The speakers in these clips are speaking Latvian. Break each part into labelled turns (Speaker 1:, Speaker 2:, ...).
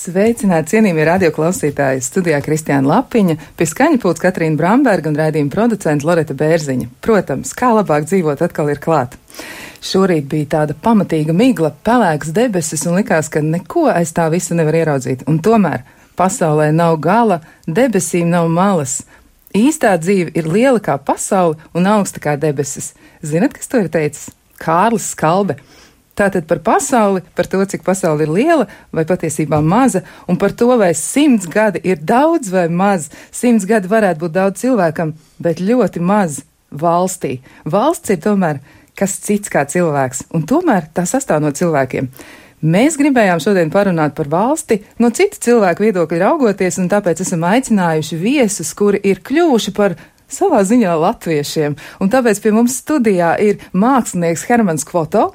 Speaker 1: Sveicināti, cienījamie radioklausītāji! Studijā Kristiāna Lapiņa, pie skaņa pūts Katrīna Bramberga un raidījuma producenta Loreta Bērziņa. Protams, kā labāk dzīvot atkal ir klāt. Šorīt bija tāda pamatīga migla, pelēks debesis un likās, ka neko aiz tā visa nevar ieraudzīt. Un tomēr pasaulē nav gala, debesīm nav malas. Īstā dzīve ir liela kā pasaule un augsta kā debesis. Zinat, kas to ir teicis? Kārlis Skalbe. Tātad par pasauli, par to, cik pasaule ir liela vai patiesībā maza, un par to, vai simts gadi ir daudz vai maz. Simts gadi varētu būt daudz cilvēkam, bet ļoti maz valstī. Valsts ir tomēr kas cits kā cilvēks, un tomēr tā sastāv no cilvēkiem. Mēs gribējām šodien parunāt par valsti no citu cilvēku viedokļa raugoties, un tāpēc esam aicinājuši viesus, kuri ir kļuvuši par savā ziņā latviešiem. Un tāpēc pie mums studijā ir mākslinieks Hermans Kvoto,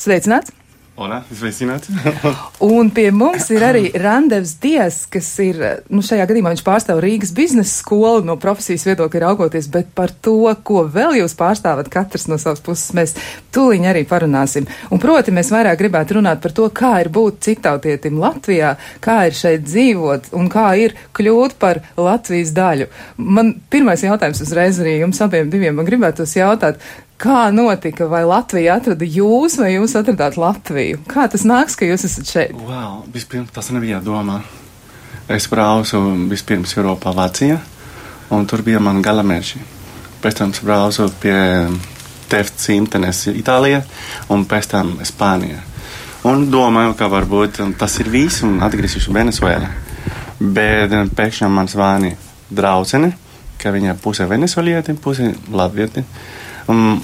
Speaker 1: Sveicināts!
Speaker 2: Ola, sveicināti!
Speaker 1: un pie mums ir arī Randevs Dies, kas ir, nu, šajā gadījumā viņš pārstāv Rīgas biznesa skolu no profesijas viedokļa raugoties, bet par to, ko vēl jūs pārstāvat katrs no savas puses, mēs tūliņ arī parunāsim. Un proti, mēs vairāk gribētu runāt par to, kā ir būt citautietim Latvijā, kā ir šeit dzīvot un kā ir kļūt par Latvijas daļu. Man pirmais jautājums uzreiz arī jums abiem diviem, man gribētos jautāt, Kā notika, vai Latvija atrada jūs, vai jūs atradāt Latviju? Kā tas nāks, ka jūs esat šeit?
Speaker 2: Wow, vispirms tas nebija domā. Es braucu vispirms Eiropā, Vācijā, un tur bija man galamērķi. Pēc tam braucu pie TF cimtenes Itālijā un pēc tam Spānijā. Un domāju, ka varbūt tas ir viss un atgriezīšos Venezuelā. Bet pēkšņi man zvani draudzene, ka viņa puse venezuelieti, puse latvieti. Un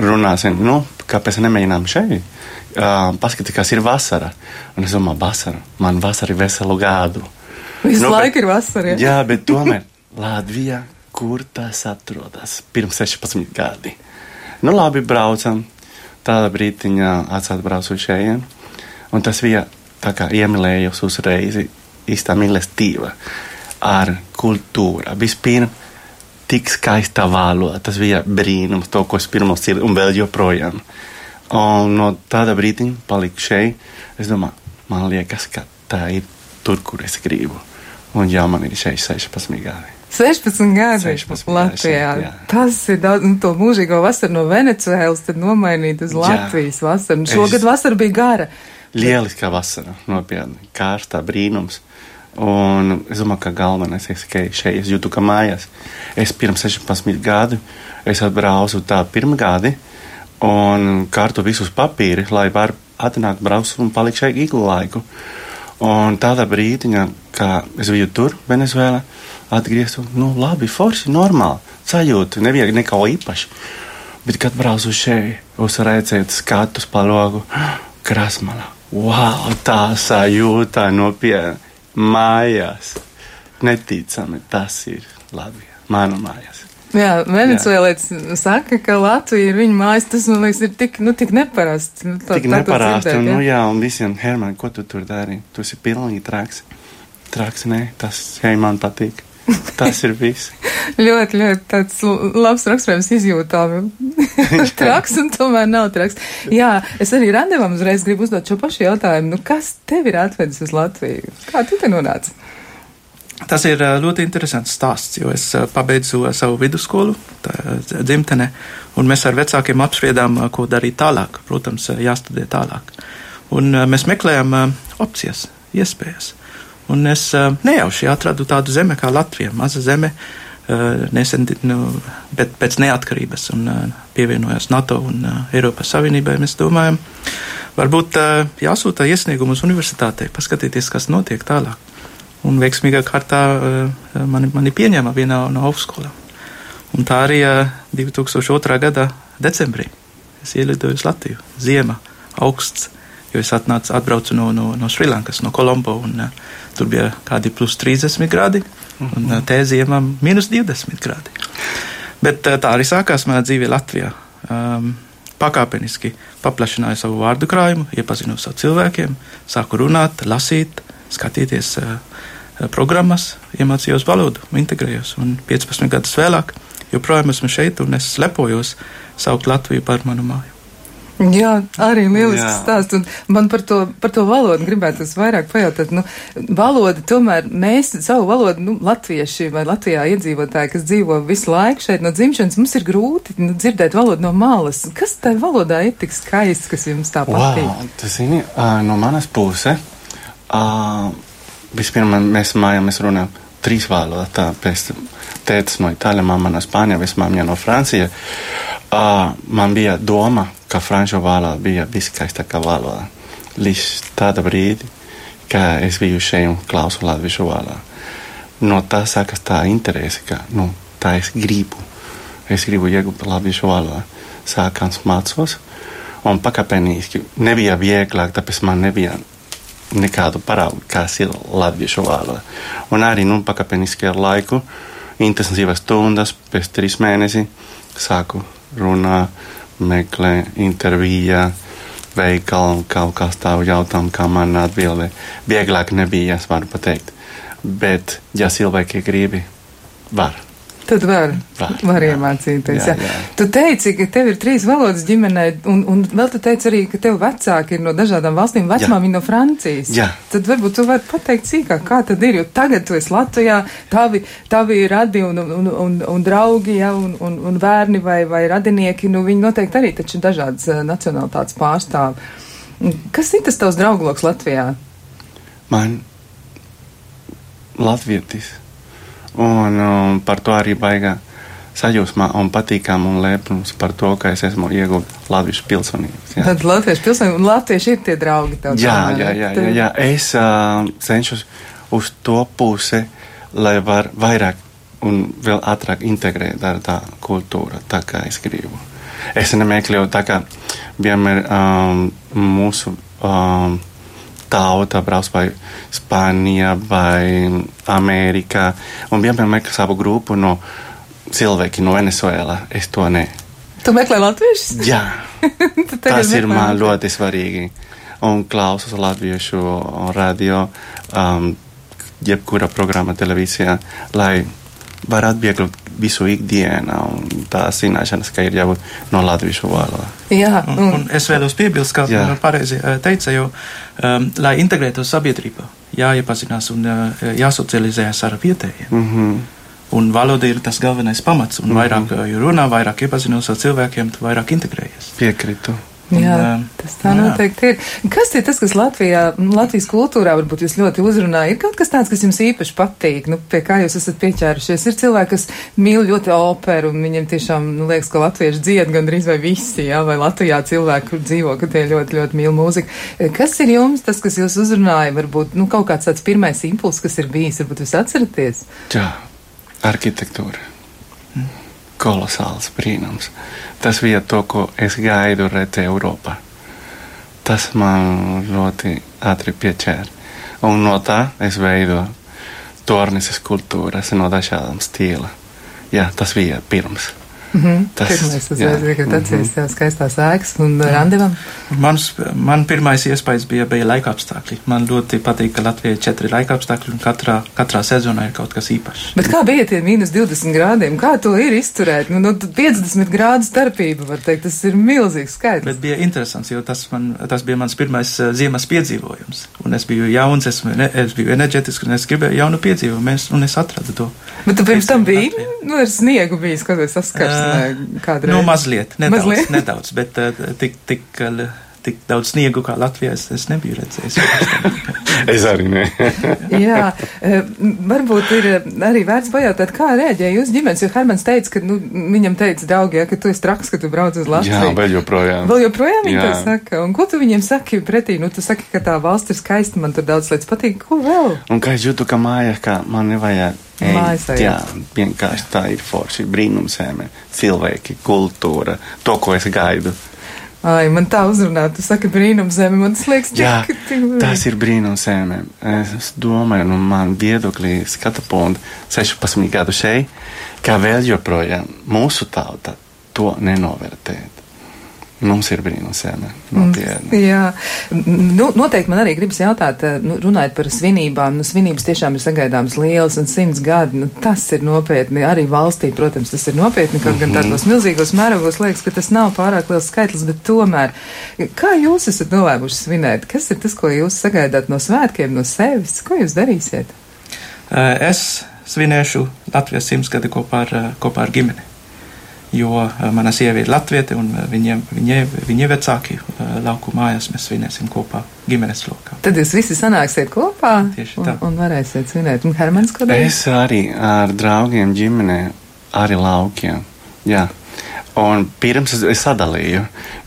Speaker 2: runāsim, nu, kāpēc nemēģinām šeit? Uh, Paskatīt, kas ir vasara. Un es domāju, vasara. Man vasara ir veselu gadu.
Speaker 1: Visu nu, laiku bet, ir vasara. Ja?
Speaker 2: Jā, bet tomēr Latvija, kur tas atrodas pirms 16 gadi. Nu, labi, braucam. Tāda brītiņa atsāt braucu šeit. Un tas bija tā kā iemīlējos uzreiz īstā mīlestība ar kultūru. Vispirms tik skaista valoda. Tas bija brīnums, to, ko es pirmo ir un vēl joprojām. Un no tāda brīdiņa paliku šeit. Es domāju, man liekas, ka tā ir tur, kur es gribu. Un jā, man ir šeit 16 gadi.
Speaker 1: 16 gadi 16 Latvijā. Jā. Tas ir daudz, nu, to mūžīgo vasaru no Venecijas, tad nomainīt uz Latvijas jā. vasaru. Un šogad es... vasara bija gara.
Speaker 2: Lieliska vasara, nopietni, kārstā brīnums. Un es domāju, ka galvenais ir, ka šeit es jūtu, ka mājās. Es pirms 16 gadu es atbraucu tā pirmā gadi un kārtu visus papīrus, lai var atnākt, braukt un palikt šeit ilgu laiku. Un tādā brīdiņā, kad es biju tur, Venezuelā, atgriezos, nu, labi, forši, normāli, sajūta, nevajag neko īpašu. Bet, kad braucu šeit, uz redzēt skatus pa logu, krasmalā, wow, tā sajūta nopietna mājās. Neticami tas ir Latvija, mana mājās.
Speaker 1: Jā, venecuēlietis saka, ka Latvija ir viņa mājas. Tas, man liekas, ir tik, nu, tik neparasts. Nu,
Speaker 2: tā, tik neparasts, un, nu, jā, un visiem, Herman, ko tu tur dari? Tu esi pilnīgi traks. Traks, nē, tas, hei, man patīk. Tas ir viss.
Speaker 1: ļoti, ļoti tāds labs raksturojums izjūtām. traks un tomēr nav traks. Jā, es arī randevam uzreiz gribu uzdot šo pašu jautājumu. Nu, kas tev ir atvedis uz Latviju? Kā tu te nonāci?
Speaker 3: Tas ir ļoti interesants stāsts, jo es pabeidzu savu vidusskolu dzimtenē, un mēs ar vecākiem apspriedām, ko darīt tālāk. Protams, jāstudē tālāk. Un mēs meklējām opcijas, iespējas. Un es nejauši atradu tādu zemi kā Latvija, maza zeme, nesen, nu, bet pēc neatkarības un pievienojās NATO un Eiropas Savienībai. Mēs domājam, varbūt jāsūta iesniegumu uz universitātei, paskatīties, kas notiek tālāk un veiksmīgā kārtā mani, mani pieņēma vienā no augstskolām. Un tā arī 2002. gada decembrī es ielidoju uz Latviju. Ziema, augsts, jo es atnācu, atbraucu no, no, no Šrilankas, no Kolombo, un uh, tur bija kādi plus 30 grādi, un uh, te ziemā minus 20 grādi. Bet uh, tā arī sākās mana dzīve Latvijā. Um, pakāpeniski paplašināju savu vārdu krājumu, iepazinos ar cilvēkiem, sāku runāt, lasīt, skatīties uh, programmas, iemācījos valodu, integrējos. Un 15 gadus vēlāk joprojām esmu šeit un es lepojos saukt Latviju par manu māju.
Speaker 1: Jā, arī lielisks stāsts. Un man par to, par to valodu gribētu vairāk pajautāt. Nu, valoda tomēr mēs savu valodu, nu, latvieši vai Latvijā iedzīvotāji, kas dzīvo visu laiku šeit no dzimšanas, mums ir grūti nu, dzirdēt valodu no malas. Kas tai valodā ir tik skaists, kas jums tā patīk?
Speaker 2: Wow, tas ir uh, no manas puses. Uh, vispirms mēs mājām runājam trīs valodas. Tāpēc tētis no Itālijas, mamma no Spānijas, vismāmiņa no Francijas. Uh, man bija doma, ka franču valoda bija viskaistākā valoda. Līdz tāda brīdi, kad es biju šeit klausu latviešu valodā. No tā sākas tā interese, ka nu, tā es gribu. Es gribu iegūt latviešu valodu. Sākās mācos, un pakāpeniski nebija vieglāk, tāpēc man nebija nekādu paraugu, kas ir latviešu valoda. Un arī nu, pakāpeniski ar laiku, intensīvas stundas, pēc trīs mēnešiem sāku runāt, meklēt, intervijā, veikalu, kaut kā stāvu jautājumu, kā man atbildē. Vieglāk nebija, es varu pateikt. Bet, ja cilvēki gribi, var.
Speaker 1: Tad var, var, var iemācīties. Jā, jā. Jā. Tu teici, ka tev ir trīs valodas ģimenē, un, un vēl tu teici arī, ka tev vecāki ir no dažādām valstīm, vecmāmiņa no Francijas.
Speaker 2: Jā.
Speaker 1: Tad varbūt tu vari pateikt sīkāk, kā tad ir, jo tagad tu esi Latvijā, tavi, tavi radi un, un, un, un draugi, ja, un, un, un bērni vai, vai radinieki, nu viņi noteikti arī taču dažādas uh, nacionalitātes pārstāv. Kas ir tas tavs draugloks Latvijā?
Speaker 2: Man latvietis. Un um, par to arī baigā sajūsmā un patīkam un lepnums par to, ka es esmu ieguvis latviešu pilsonību.
Speaker 1: Tad latviešu pilsonību un latvieši ir tie draugi tev.
Speaker 2: Jā, jā, jā, jā, jā. Es uh, cenšos uz to pusi, lai var vairāk un vēl ātrāk integrēt ar tā kultūra, tā kā es gribu. Es nemeklēju tā kā vienmēr um, mūsu um, tauta brauc vai Spānijā vai Amerikā un vienmēr meklē savu grupu no cilvēki no Venezuela. Es to ne.
Speaker 1: Tu meklē latviešus?
Speaker 2: Jā. Tas ir man ļoti svarīgi. Un klausos latviešu radio, um, jebkura programma televīzijā, lai varētu vieglot visu ikdienu un tā zināšanas, ka ir jābūt no latviešu valodā.
Speaker 1: Jā,
Speaker 3: un, un, un es vēlos piebilst, kā Jā. pareizi teica, jo, um, lai integrētos sabiedrībā, jāiepazinās un uh, jāsocializējas ar vietējiem. Mm -hmm. Un valoda ir tas galvenais pamats, un mm -hmm. vairāk uh, runā, vairāk iepazinos ar cilvēkiem, vairāk integrējies.
Speaker 2: Piekrītu.
Speaker 1: Jā, tas tā jā. noteikti ir. Kas ir tas, kas Latvijā, Latvijas kultūrā varbūt jūs ļoti uzrunāja? Ir kaut kas tāds, kas jums īpaši patīk, nu, pie kā jūs esat pieķērušies? Ir cilvēki, kas mīl ļoti operu, un viņiem tiešām nu, liekas, ka latvieši dzied gandrīz vai visi, jā, vai Latvijā cilvēki, kur dzīvo, ka tie ļoti, ļoti mīl mūziku. Kas ir jums tas, kas jūs uzrunāja? Varbūt, nu, kaut kāds tāds pirmais impuls, kas ir bijis, varbūt jūs atceraties?
Speaker 2: Jā, arhitektūra. Hmm. Kolosāls brīnums tas bija to, ko es gaidu redzēt Eiropā. Tas man ļoti ātri pieķēra. Un no tā es veidoju tornises kultūras no dažādām stīla. Jā, tas bija pirms.
Speaker 1: Mm -hmm. Tas ir uzreiz, kad atceries tev skaistās ēkas un jā. randivam.
Speaker 3: Mans, man pirmais iespējas bija, bija laika apstākļi. Man ļoti patīk, ka Latvijai ir četri laika apstākļi un katrā, katrā sezonā ir kaut kas īpašs.
Speaker 1: Bet kā bija tie mīnus 20 grādiem? Kā to ir izturēt? Nu, nu 50 grādu starpība, var teikt, tas ir milzīgs skaits.
Speaker 3: Bet bija interesants, jo tas, man, tas bija mans pirmais uh, ziemas piedzīvojums. Un es biju jauns, es, ne, es biju enerģetisks un es gribēju jaunu piedzīvojumu, un es atradu to.
Speaker 1: Bet tu pirms tam biji, nu, ar sniegu bijis, kad es saskars kādreiz?
Speaker 3: Nu, mazliet, nedaudz, mazliet? nedaudz bet tik, tik, tik daudz sniegu kā Latvijā es, es nebiju redzējis.
Speaker 2: es arī ne.
Speaker 1: Jā, varbūt ir arī vērts pajautāt, kā rēģēja jūs ģimenes, jo Hermans teica, ka, nu, viņam teica draugi, ja, ka tu esi traks, ka tu brauc uz Latviju.
Speaker 2: Jā, vēl joprojām.
Speaker 1: Vēl joprojām viņi to saka. Un ko tu viņiem saki pretī? Nu, tu saki, ka tā valsts ir skaista, man tur daudz lietas patīk. Ko vēl?
Speaker 2: Un kā es jūtu, ka mājās, ka man nevajag Eit, jā, vienkārši tā ir forši brīnumsēme, cilvēki, kultūra, to, ko es gaidu.
Speaker 1: Ai, man tā uzrunā, tu saki brīnumzeme, man tas liekas,
Speaker 2: jā, tik, tas ir brīnumzeme. Es domāju, nu man viedoklī skata punktu 16 gadu šeit, kā vēl joprojām mūsu tauta to nenovērtēt. Mums ir brīnumsēne. Nopietni.
Speaker 1: Jā, nu, noteikti man arī gribas jautāt, eh, nu, runājot par svinībām. Nu, svinības tiešām ir sagaidāmas lielas un simts gadi. Nu, tas ir nopietni. Arī valstī, protams, tas ir nopietni. Kaut gan tādos milzīgos mērogos liekas, ka tas nav pārāk liels skaitlis, bet tomēr. Kā jūs esat nolēmuši svinēt? Kas ir tas, ko jūs sagaidāt no svētkiem, no sevis? Ko jūs darīsiet?
Speaker 3: Es svinēšu Latvijas simtsgadi kopā ar, kopā ar ģimeni jo eh, mana sieva ir latviete un eh, viņiem, viņie, viņa vecāki eh, lauku mājās mēs svinēsim kopā ģimenes lokā.
Speaker 1: Tad jūs visi sanāksiet kopā
Speaker 3: Tieši tā.
Speaker 1: un, un varēsiet svinēt. Un Hermans, darīs?
Speaker 2: Es arī ar draugiem ģimenē, arī laukiem. Jā. Un pirms es, es sadalīju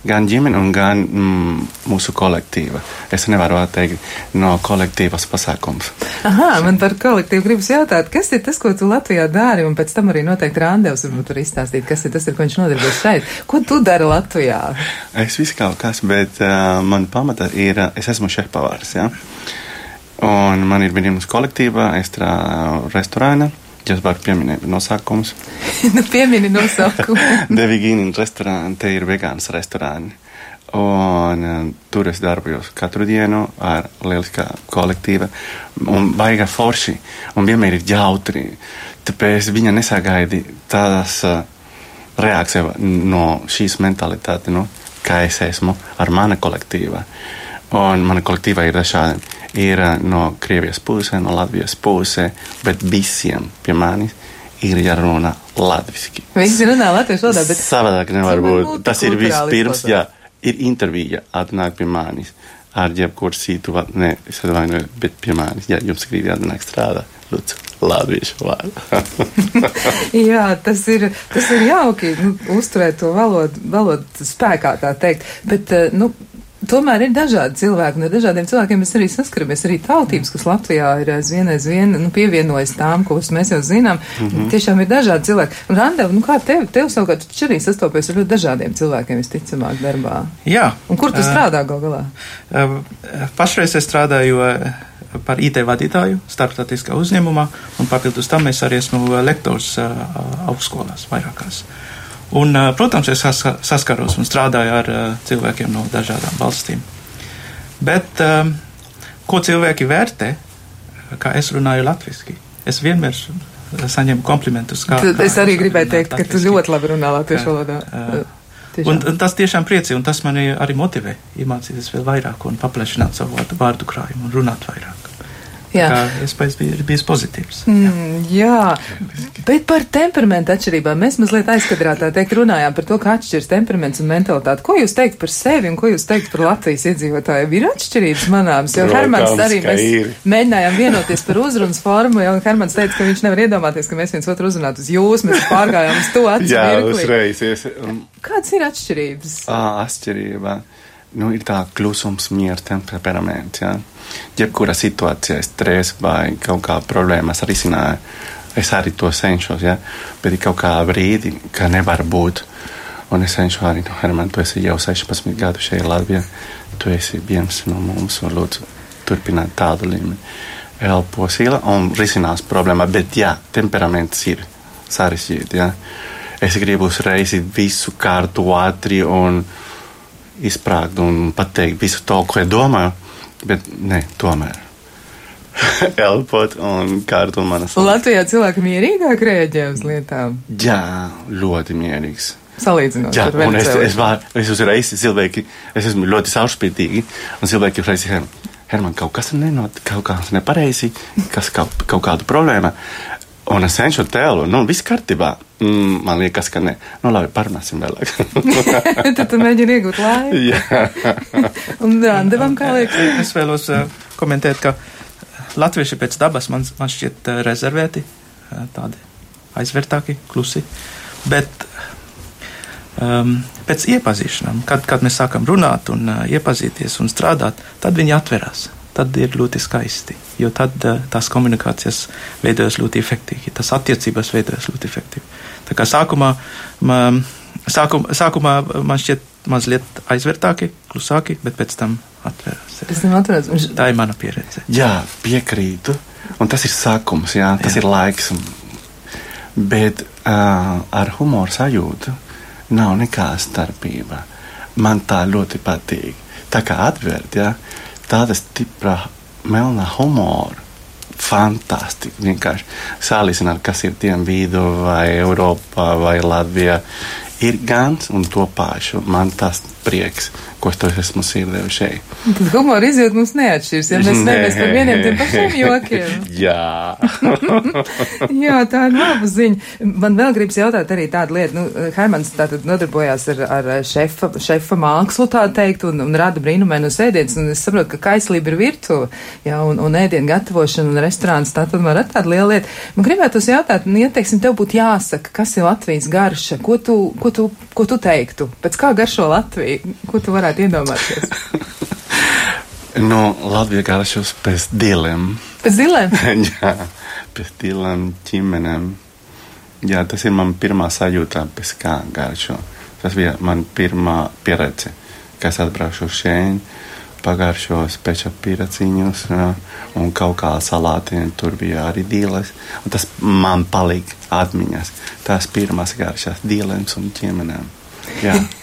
Speaker 2: gan ģimeni, gan mm, mūsu kolektīvu. Es nevaru atteikt no kolektīvas pasākums.
Speaker 1: Aha, man par kolektīvu gribas jautāt, kas ir tas, ko tu Latvijā dari, un pēc tam arī noteikti Randevs varbūt tur izstāstīt, kas ir tas, ar ko viņš nodarbojas šeit. Ko tu dari Latvijā?
Speaker 2: Es visu kaut kas, bet uh, man pamata ir, uh, es esmu šefpavārs, jā. Un man ir brīnums kolektīvā, es strādāju restorānā. Ja es varu pieminēt nosaukumus.
Speaker 1: nu, piemini nosaukumu.
Speaker 2: Devigīni restorāni, te ir vegāns restorāni. Un uh, tur es darbojos katru dienu ar lieliskā kolektīva un baigā forši. Un vienmēr ir jautri. Tāpēc viņa nesagaidi tādas uh, reakcijas no šīs mentalitātes, nu, kā es esmu ar mana kolektīva. Un mana kolektīva ir dažādi. Ir uh, no Krievijas puses, no Latvijas puses, bet visiem pie manis ir jārunā latviešu.
Speaker 1: Visi runā latviešu valodā, bet
Speaker 2: Savādāk nevar būt. Tas ir vispirms, jā, ir intervija, atnāk pie manis ar jebkuru va- ne, es atvainojos, bet pie manis, ja jums grib atnāk strādāt, lūdzu, latviešu vārdu.
Speaker 1: Jā, tas ir, tas ir jauki nu, uzturēt to valodu, valodu spēkā, tā teikt. Bet, eh, nu, Tomēr ir dažādi cilvēki, ar dažādiem cilvēkiem mēs arī saskaramies. Arī tautības, kas Latvijā ir aizvien, aizvien nu, pievienojas tām, kuras mēs jau zinām. Mm -hmm. Tiešām ir dažādi cilvēki. Un Randev, nu kā tev, tev savukārt tu arī sastopies ar ļoti dažādiem cilvēkiem visticamāk darbā.
Speaker 3: Jā.
Speaker 1: Un kur tu strādā gal galā?
Speaker 3: ā, Pašreiz es strādāju par IT vadītāju starptautiskā uzņēmumā, un papildus tam es arī esmu lektors ā, augstskolās vairākās. Un, protams, es saska- saskaros un strādāju ar cilvēkiem no dažādām valstīm. Bet ko cilvēki vērtē, kā es runāju latviski? Es vienmēr saņemu komplimentus. Kā, kā
Speaker 1: es arī
Speaker 3: es
Speaker 1: gribēju teikt, ka tu
Speaker 3: latviski.
Speaker 1: ļoti labi runā latviešu valodā.
Speaker 3: Un, un tas tiešām priecē, un tas mani arī motivē iemācīties vēl vairāk un paplašināt savu vārdu krājumu un runāt vairāk.
Speaker 1: Jā.
Speaker 3: Iespējas bija, bijis pozitīvs.
Speaker 1: Mm, jā, bet par temperamentu atšķirībām mēs mazliet aizkadrā tā teikt runājām par to, kā atšķiras temperaments un mentalitāte. Ko jūs teikt par sevi un ko jūs teikt par Latvijas iedzīvotājiem? Ir atšķirības manāms, jo Hermans arī mēs
Speaker 2: ir.
Speaker 1: mēģinājām vienoties par uzrunas formu, jo Hermans teica, ka viņš nevar iedomāties, ka mēs viens otru uzrunātu uz jūs, mēs pārgājām uz to
Speaker 2: Jā,
Speaker 1: atšķirību. Kādas ir atšķirības?
Speaker 2: ā, atšķirība. Nu, ir tā klusums, mieru temperaments. Ja? Jebkurā situācijā, stress vai kaut kā problēmas risināju. Es arī to cenšos, ja? bet ir kaut kā brīdi, ka nevar būt. Un es cenšos arī, nu, Herman, tu esi jau 16 gadu šeit Latvijā. Tu esi viens no mums, un lūdzu, turpināt tādu līmeni. Elpo sila un risinās problēma, bet jā, temperaments ir sarežģīti. Ja? Es gribu uzreiz visu kārtu ātri un izprākt un pateikt visu to, ko es domāju, bet ne, tomēr. Elpot un kārtu manas.
Speaker 1: Latvijā cilvēki mierīgāk rēģē uz lietām,
Speaker 2: Jā, ļoti mierīgs.
Speaker 1: salīdzinot
Speaker 2: Jā,
Speaker 1: ar
Speaker 2: un es, es, var, es uzreiz cilvēki, es esmu ļoti saušpītīgi, un cilvēki uzreiz ir, Herman, kaut kas nenot, kaut kas nepareizi, kas kaut, kaut kāda problēma. Un es cenšos tēlu, nu, viss kārtībā. Mm, man liekas, ka ne. Nu, labi, parunāsim vēlāk.
Speaker 1: Tad tu mēģini iegūt laiku.
Speaker 2: Jā.
Speaker 1: Un Randevam kā liekas?
Speaker 3: Es vēlos uh, komentēt, ka latvieši pēc dabas man, man šķiet uh, rezervēti, tādi aizvērtāki, klusi. Bet um, pēc iepazīšanām, kad, kad mēs sākam runāt un uh, iepazīties un strādāt, tad viņi atverās. Tad ir ļoti skaisti, jo tad uh, tās komunikācijas veidojas ļoti efektīvi, tas attiecības veidojas ļoti efektīvi. Tā kā sākumā, man, sākum, sākumā man šķiet mazliet aizvērtāki, klusāki, bet pēc tam atverās.
Speaker 1: Es tam atceros. un š-
Speaker 3: Tā ir mana pieredze.
Speaker 2: Jā, piekrītu. Un tas ir sākums, jā, tas
Speaker 3: Jā.
Speaker 2: jā. ir laiks. Bet uh, ar humoru sajūtu nav nekāda starpība. man tā ļoti patīk. Tā kā atvērt, ja, tāda stipra melnā humora. Fantastiski. Vienkārši salīdzināt, kas ir tiem vidū, vai Eiropā, vai Latvijā. Ir gan un to pašu. Man tas prieks ko es esmu sīdējuši šeit.
Speaker 1: Tad humora izjūta mums neatšķirs, ja mēs nevis par vieniem tiem pašiem jokiem.
Speaker 2: Jā.
Speaker 1: Jā, tā ir laba ziņa. Man vēl gribas jautāt arī tādu lietu, nu, Hermans tātad nodarbojās ar, ar šefa, šefa mākslu, tā teikt, un, un rada brīnumainus ēdienas, un es saprotu, ka kaislība ir virtuve, jā, un, un ēdienu gatavošana un restorāns, tā tad var tāda liela lieta. Man gribētu jautāt, nu, ja, teiksim, tev būtu jāsaka, kas ir Latvijas garša, ko tu, ko tu, ko tu teiktu? Pēc kā garšo Latviju? Ko tu varētu iedomāties?
Speaker 2: nu, Latvija garšos pēc dilēm.
Speaker 1: Pēc dilēm?
Speaker 2: Jā, pēc dilēm ģimenēm. Jā, tas ir man pirmā sajūta, pēc kā garšo. Tas bija man pirmā pieredze, kad atbraucu šeit, pagaršos peča piraciņus un kaut kā salātiņi, tur bija arī dīles. Un tas man palika atmiņas. Tās pirmās garšas dīlēms un ķiemenēm.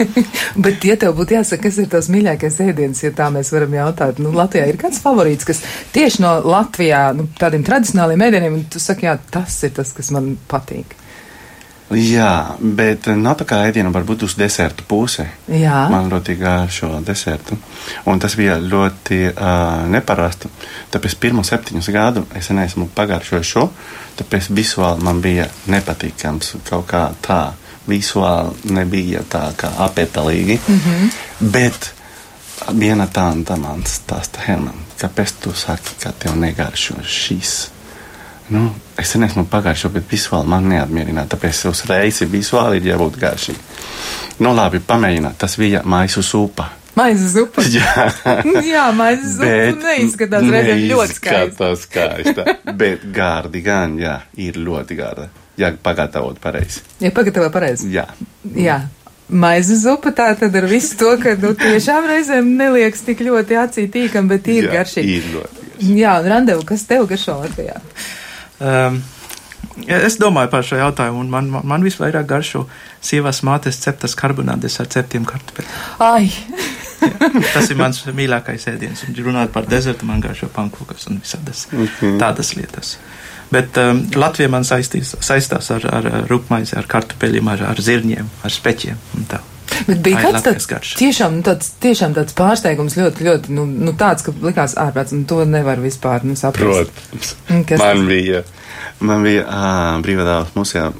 Speaker 1: Bet, ja tev būtu jāsaka, kas ir tās mīļākais ēdiens, ja tā mēs varam jautāt, nu, Latvijā ir kāds favorīts, kas tieši no Latvijā, nu, tādiem tradicionāliem ēdieniem, un tu saki, jā, tas ir tas, kas man patīk.
Speaker 2: Jā, bet nav tā kā ēdienu varbūt uz desertu puse.
Speaker 1: Jā.
Speaker 2: Man ļoti gāja desertu. Un tas bija ļoti uh, neparastu. Tāpēc pirmo septiņus gadu es neesmu pagaršojis šo, tāpēc visuāli man bija nepatīkams kaut kā tā visuāli nebija tā kā apetalīgi. Mm -hmm. Bet viena tāda man stāsta, Herman, kāpēc tu saki, ka tev negaršo šis? Nu, es neesmu pagājušo, bet visuāli man neapmierināja. Tāpēc uzreiz visuāli ir jābūt garšīgi. Nu, labi, pamēģināt. Tas bija maisu supa.
Speaker 1: Maizes zupa. Jā, Jā maizes zupa neizskatās reizēm ļoti
Speaker 2: skaista. skaista. bet gārdi gan, jā, ir ļoti gārda ja pagatavot pareizi.
Speaker 1: Ja pagatavo pareizi.
Speaker 2: Jā.
Speaker 1: Jā. Maizes zupa tā tad ar visu to, ka nu, tiešām reizēm neliekas tik ļoti acī tīkam, bet ir garšīgi.
Speaker 2: Ir ļoti garšīgi.
Speaker 1: Jā, un randevu, kas tev garšo Latvijā?
Speaker 3: Um, es domāju par šo jautājumu, un man, man, man visvairāk garšo sievas mātes ceptas karbonādes ar ceptiem kartupeļiem.
Speaker 1: Ai!
Speaker 3: Tas ir mans mīļākais ēdiens, un runāt par dezertu man garšo pankūkas un visādas okay. tādas lietas. Bet um, Latvija man saistīs, saistās ar, ar rupmaizi, ar kartupeļiem, ar, ar zirņiem, ar speķiem un tā.
Speaker 1: Bet bija kāds tāds garš. tiešām, nu, tāds, tiešām tāds pārsteigums ļoti, ļoti, nu, nu tāds, ka likās ārprāts, un to nevar vispār, nu, saprast.
Speaker 2: Protams. Kas man tas? bija, man bija, ā, brīvadāvas musejā,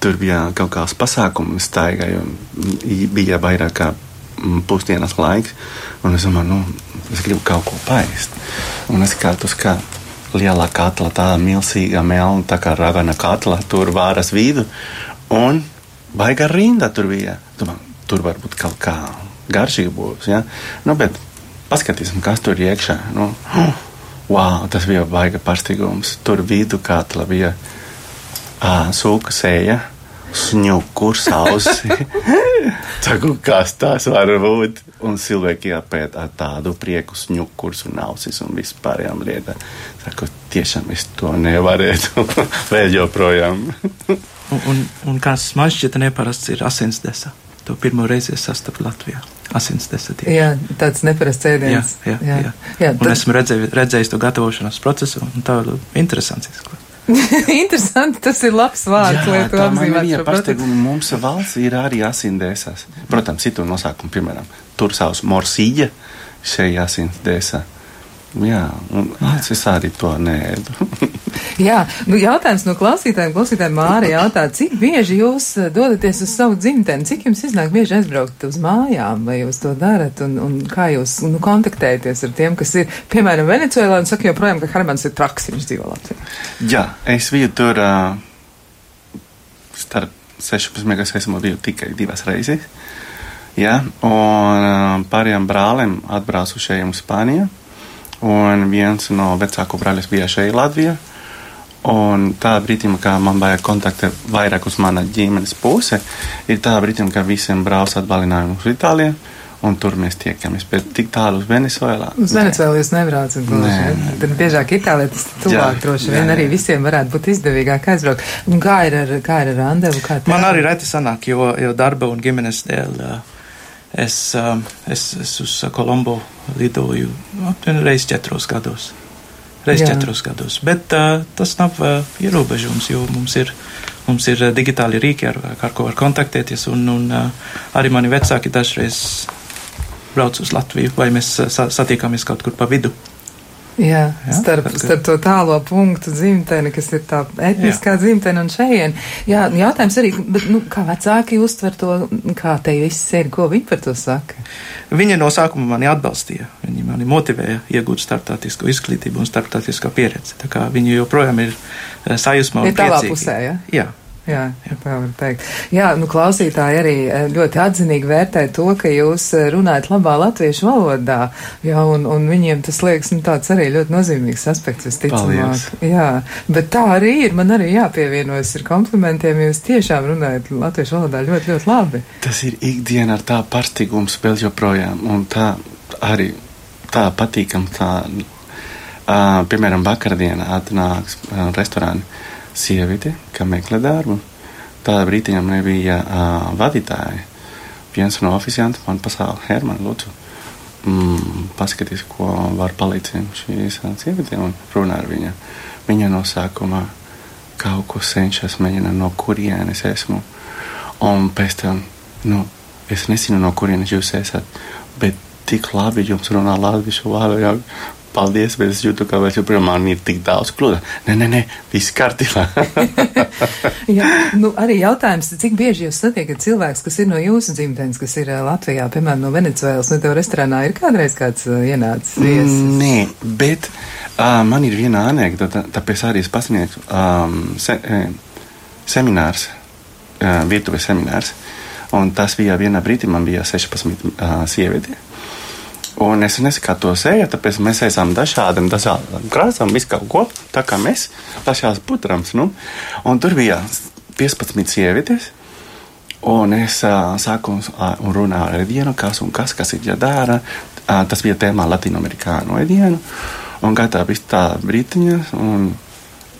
Speaker 2: tur bija kaut kāds pasākums staigai, un bija vairāk kā pusdienas laiks, un es domāju, nu, es gribu kaut ko paist. Un es kā tu skatu lielā katla, tā milzīga melna, tā kā ravena katla, tur vāras vidu. Un baigā rinda tur bija. Domā, tur varbūt kaut kā garšīgi būs. Ja? Nu, bet paskatīsim, kas tur iekšā. Nu, wow, tas bija baiga pārsteigums. Tur vidu katla bija uh, sūka sēja sņukurs ausi. Saku, kas tas var būt? Un cilvēki jāpēt ar tādu prieku sņukurs un ausis un vispārējām lietām. Saku, tiešām es to nevarētu vēl joprojām.
Speaker 3: Un, un, un kas man šķiet neparasts ir asinsdesa. To pirmo reizi es sastapu Latvijā. Asinsdesa tieši.
Speaker 1: Jā, tāds neparasts ēdiens.
Speaker 3: Jā, jā, jā. jā. jā tad... Un esmu redzējis, redzējis to gatavošanas procesu, un tā ir interesants izklāsts.
Speaker 1: Interesanti, tas ir labs vārds, Jā, lai to apzīmētu.
Speaker 2: Pārsteigumu mums valsts ir arī asindēsas. Protams, citu nosaukumu, piemēram, tur savs morsīģa, šeit asindēsa. Jā, un es arī to nēdu.
Speaker 1: Jā, nu jautājums no klausītājiem. Klausītājiem Māri jautā, cik bieži jūs eh, dodaties uz savu dzimteni? Cik jums iznāk bieži aizbraukt uz mājām, vai jūs to darat? Un, un kā jūs nu, kontaktējaties ar tiem, kas ir, piemēram, Venecuēlā un saka joprojām, ka Hermans ir traks, viņš dzīvo Latvijā?
Speaker 2: Jā, es biju tur uh, starp 16 gadus, esmu biju tikai divas reizes. Jā, un uh, pārējām brālēm atbraucu šeit uz Spāniju un viens no vecāku brāļiem bija šeit Latvijā. Un tā brīdī, kad man vajag kontakti vairāk uz mana ģimenes puse, ir tā brīdī, kad visiem brālis atbalinājumu uz Itāliju. Un tur mēs tiekamies. Bet tik tālu uz Venezuelā.
Speaker 1: Uz Venezuelu jūs nebraucat. Tad biežāk Itālijā tas tuvāk droši vien arī visiem varētu būt izdevīgāk aizbraukt. Un kā ir ar, kā ir ar randevu?
Speaker 3: Man arī reti sanāk, jo, jo darba un ģimenes dēļ. Es, es, es uz Kolombo lidoju aptuveni reiz četros gados. Reiz
Speaker 1: Jā.
Speaker 3: četros gados. Bet uh, tas nav uh, ierobežums, jo mums ir, mums ir uh, digitāli rīki, ar, ar ko var kontaktēties. Un, un uh, arī mani vecāki dažreiz brauc uz Latviju, vai mēs uh, sa satiekamies kaut kur pa vidu.
Speaker 1: Jā,
Speaker 3: Jā,
Speaker 1: starp,
Speaker 3: ka-
Speaker 1: starp to tālo punktu dzimteni, kas ir tā etniskā dzimtene un šeit. Jā, jautājums arī, bet, nu, kā vecāki uztver to, kā te viss ir, ko viņi par to saka?
Speaker 3: Viņa no sākuma mani atbalstīja. Viņa mani motivēja iegūt starptautisko izglītību un starptautisko pieredzi. Tā kā viņi joprojām ir eh, sajūsmā un
Speaker 1: Ir
Speaker 3: priecīgi.
Speaker 1: pusē, ja?
Speaker 3: Jā.
Speaker 1: Jā, ja tā var teikt. Jā, nu klausītāji arī eh, ļoti atzinīgi vērtē to, ka jūs eh, runājat labā latviešu valodā, jā, un, un viņiem tas liekas, nu tāds arī ļoti nozīmīgs aspekts, visticamāk. Jā, bet tā arī ir, man arī jāpievienojas ar komplimentiem, jūs tiešām runājat latviešu valodā ļoti, ļoti labi.
Speaker 2: Tas ir ikdiena ar tā pārstīgums vēl joprojām, un tā arī tā patīkam, tā, uh, piemēram, vakardienā atnāks uh, restorāni sieviete, kā meklē darbu. Tādā brīdī viņam nebija uh, vadītāja. Viens no oficiantiem man pasāla, Herman, lūdzu, mm, paskaties, ko var palīdzēt šīs sievietēm un runā ar viņu. Viņa no sākuma kaut ko cenšas mēģināt, no kurienes esmu. Un pēc tam, nu, es nezinu, no kurienes jūs esat, bet tik labi jums runā latviešu valodā. Paldies, bet es jūtu, ka vēl joprojām man ir tik daudz kļūda. Nē, nē, nē, viss kārtībā.
Speaker 1: Jā, nu arī jautājums, cik bieži jūs satiekat cilvēks, kas ir no jūsu dzimtenes, kas ir Latvijā, piemēram, no Venecuēlas, un tev restorānā ir kādreiz kāds ienācis viesis?
Speaker 2: Nē, bet uh, man ir viena anekdote, tāpēc arī es pasniegšu um, se, eh, seminārs, uh, virtuves seminārs. Un tas bija vienā brīdī, man bija 16 uh, sievieti. Un es nezinu, kā to sēja, tāpēc mēs esam dažādiem, dažādiem krāsām, visu kaut ko, tā kā mēs, dažās putrams, nu. Un tur bija 15 sievietes, un es uh, sāku uh, un runāju ar vienu, kas un kas, kas ir jādara. Uh, tas bija tēmā latinoamerikānu ēdienu, un viss tā brītiņa, un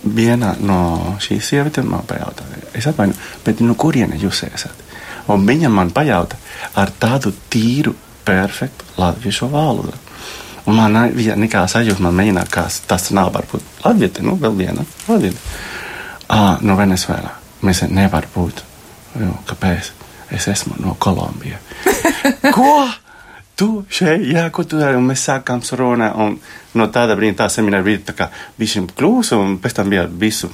Speaker 2: viena no šīs sievietes man pajautāja, es atvainu, bet no kuriene jūs esat? Un viņa man pajautā ar tādu tīru, perfektu latviešu valodu. Un man bija nekā sajūta, man mēģināja, ka tas nav varbūt latvieti, nu, vēl viena latvieti. Ah, no Venezuela. Mēs nevar būt. Jo, kāpēc? Es esmu no Kolumbijas. Ko? Tu šeit, jā, ko tu dari? Un mēs sākām runāt, un no tāda brīža tā semināra bija tā kā visiem klūsa, un pēc tam bija visu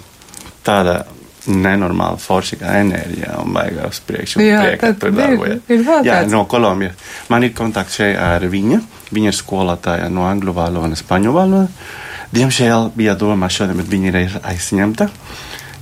Speaker 2: tāda nenormāla foršīga enerģija un baigā uz priekšu.
Speaker 1: Jā,
Speaker 2: tur
Speaker 1: ir- ir
Speaker 2: Jā, no Kolumbijas. Man ir kontakts šeit ar viņa. Viņa ir skolotāja no angļu valodas un spāņu valodas. Diemžēl bija doma šodien, bet viņa ir aizņemta.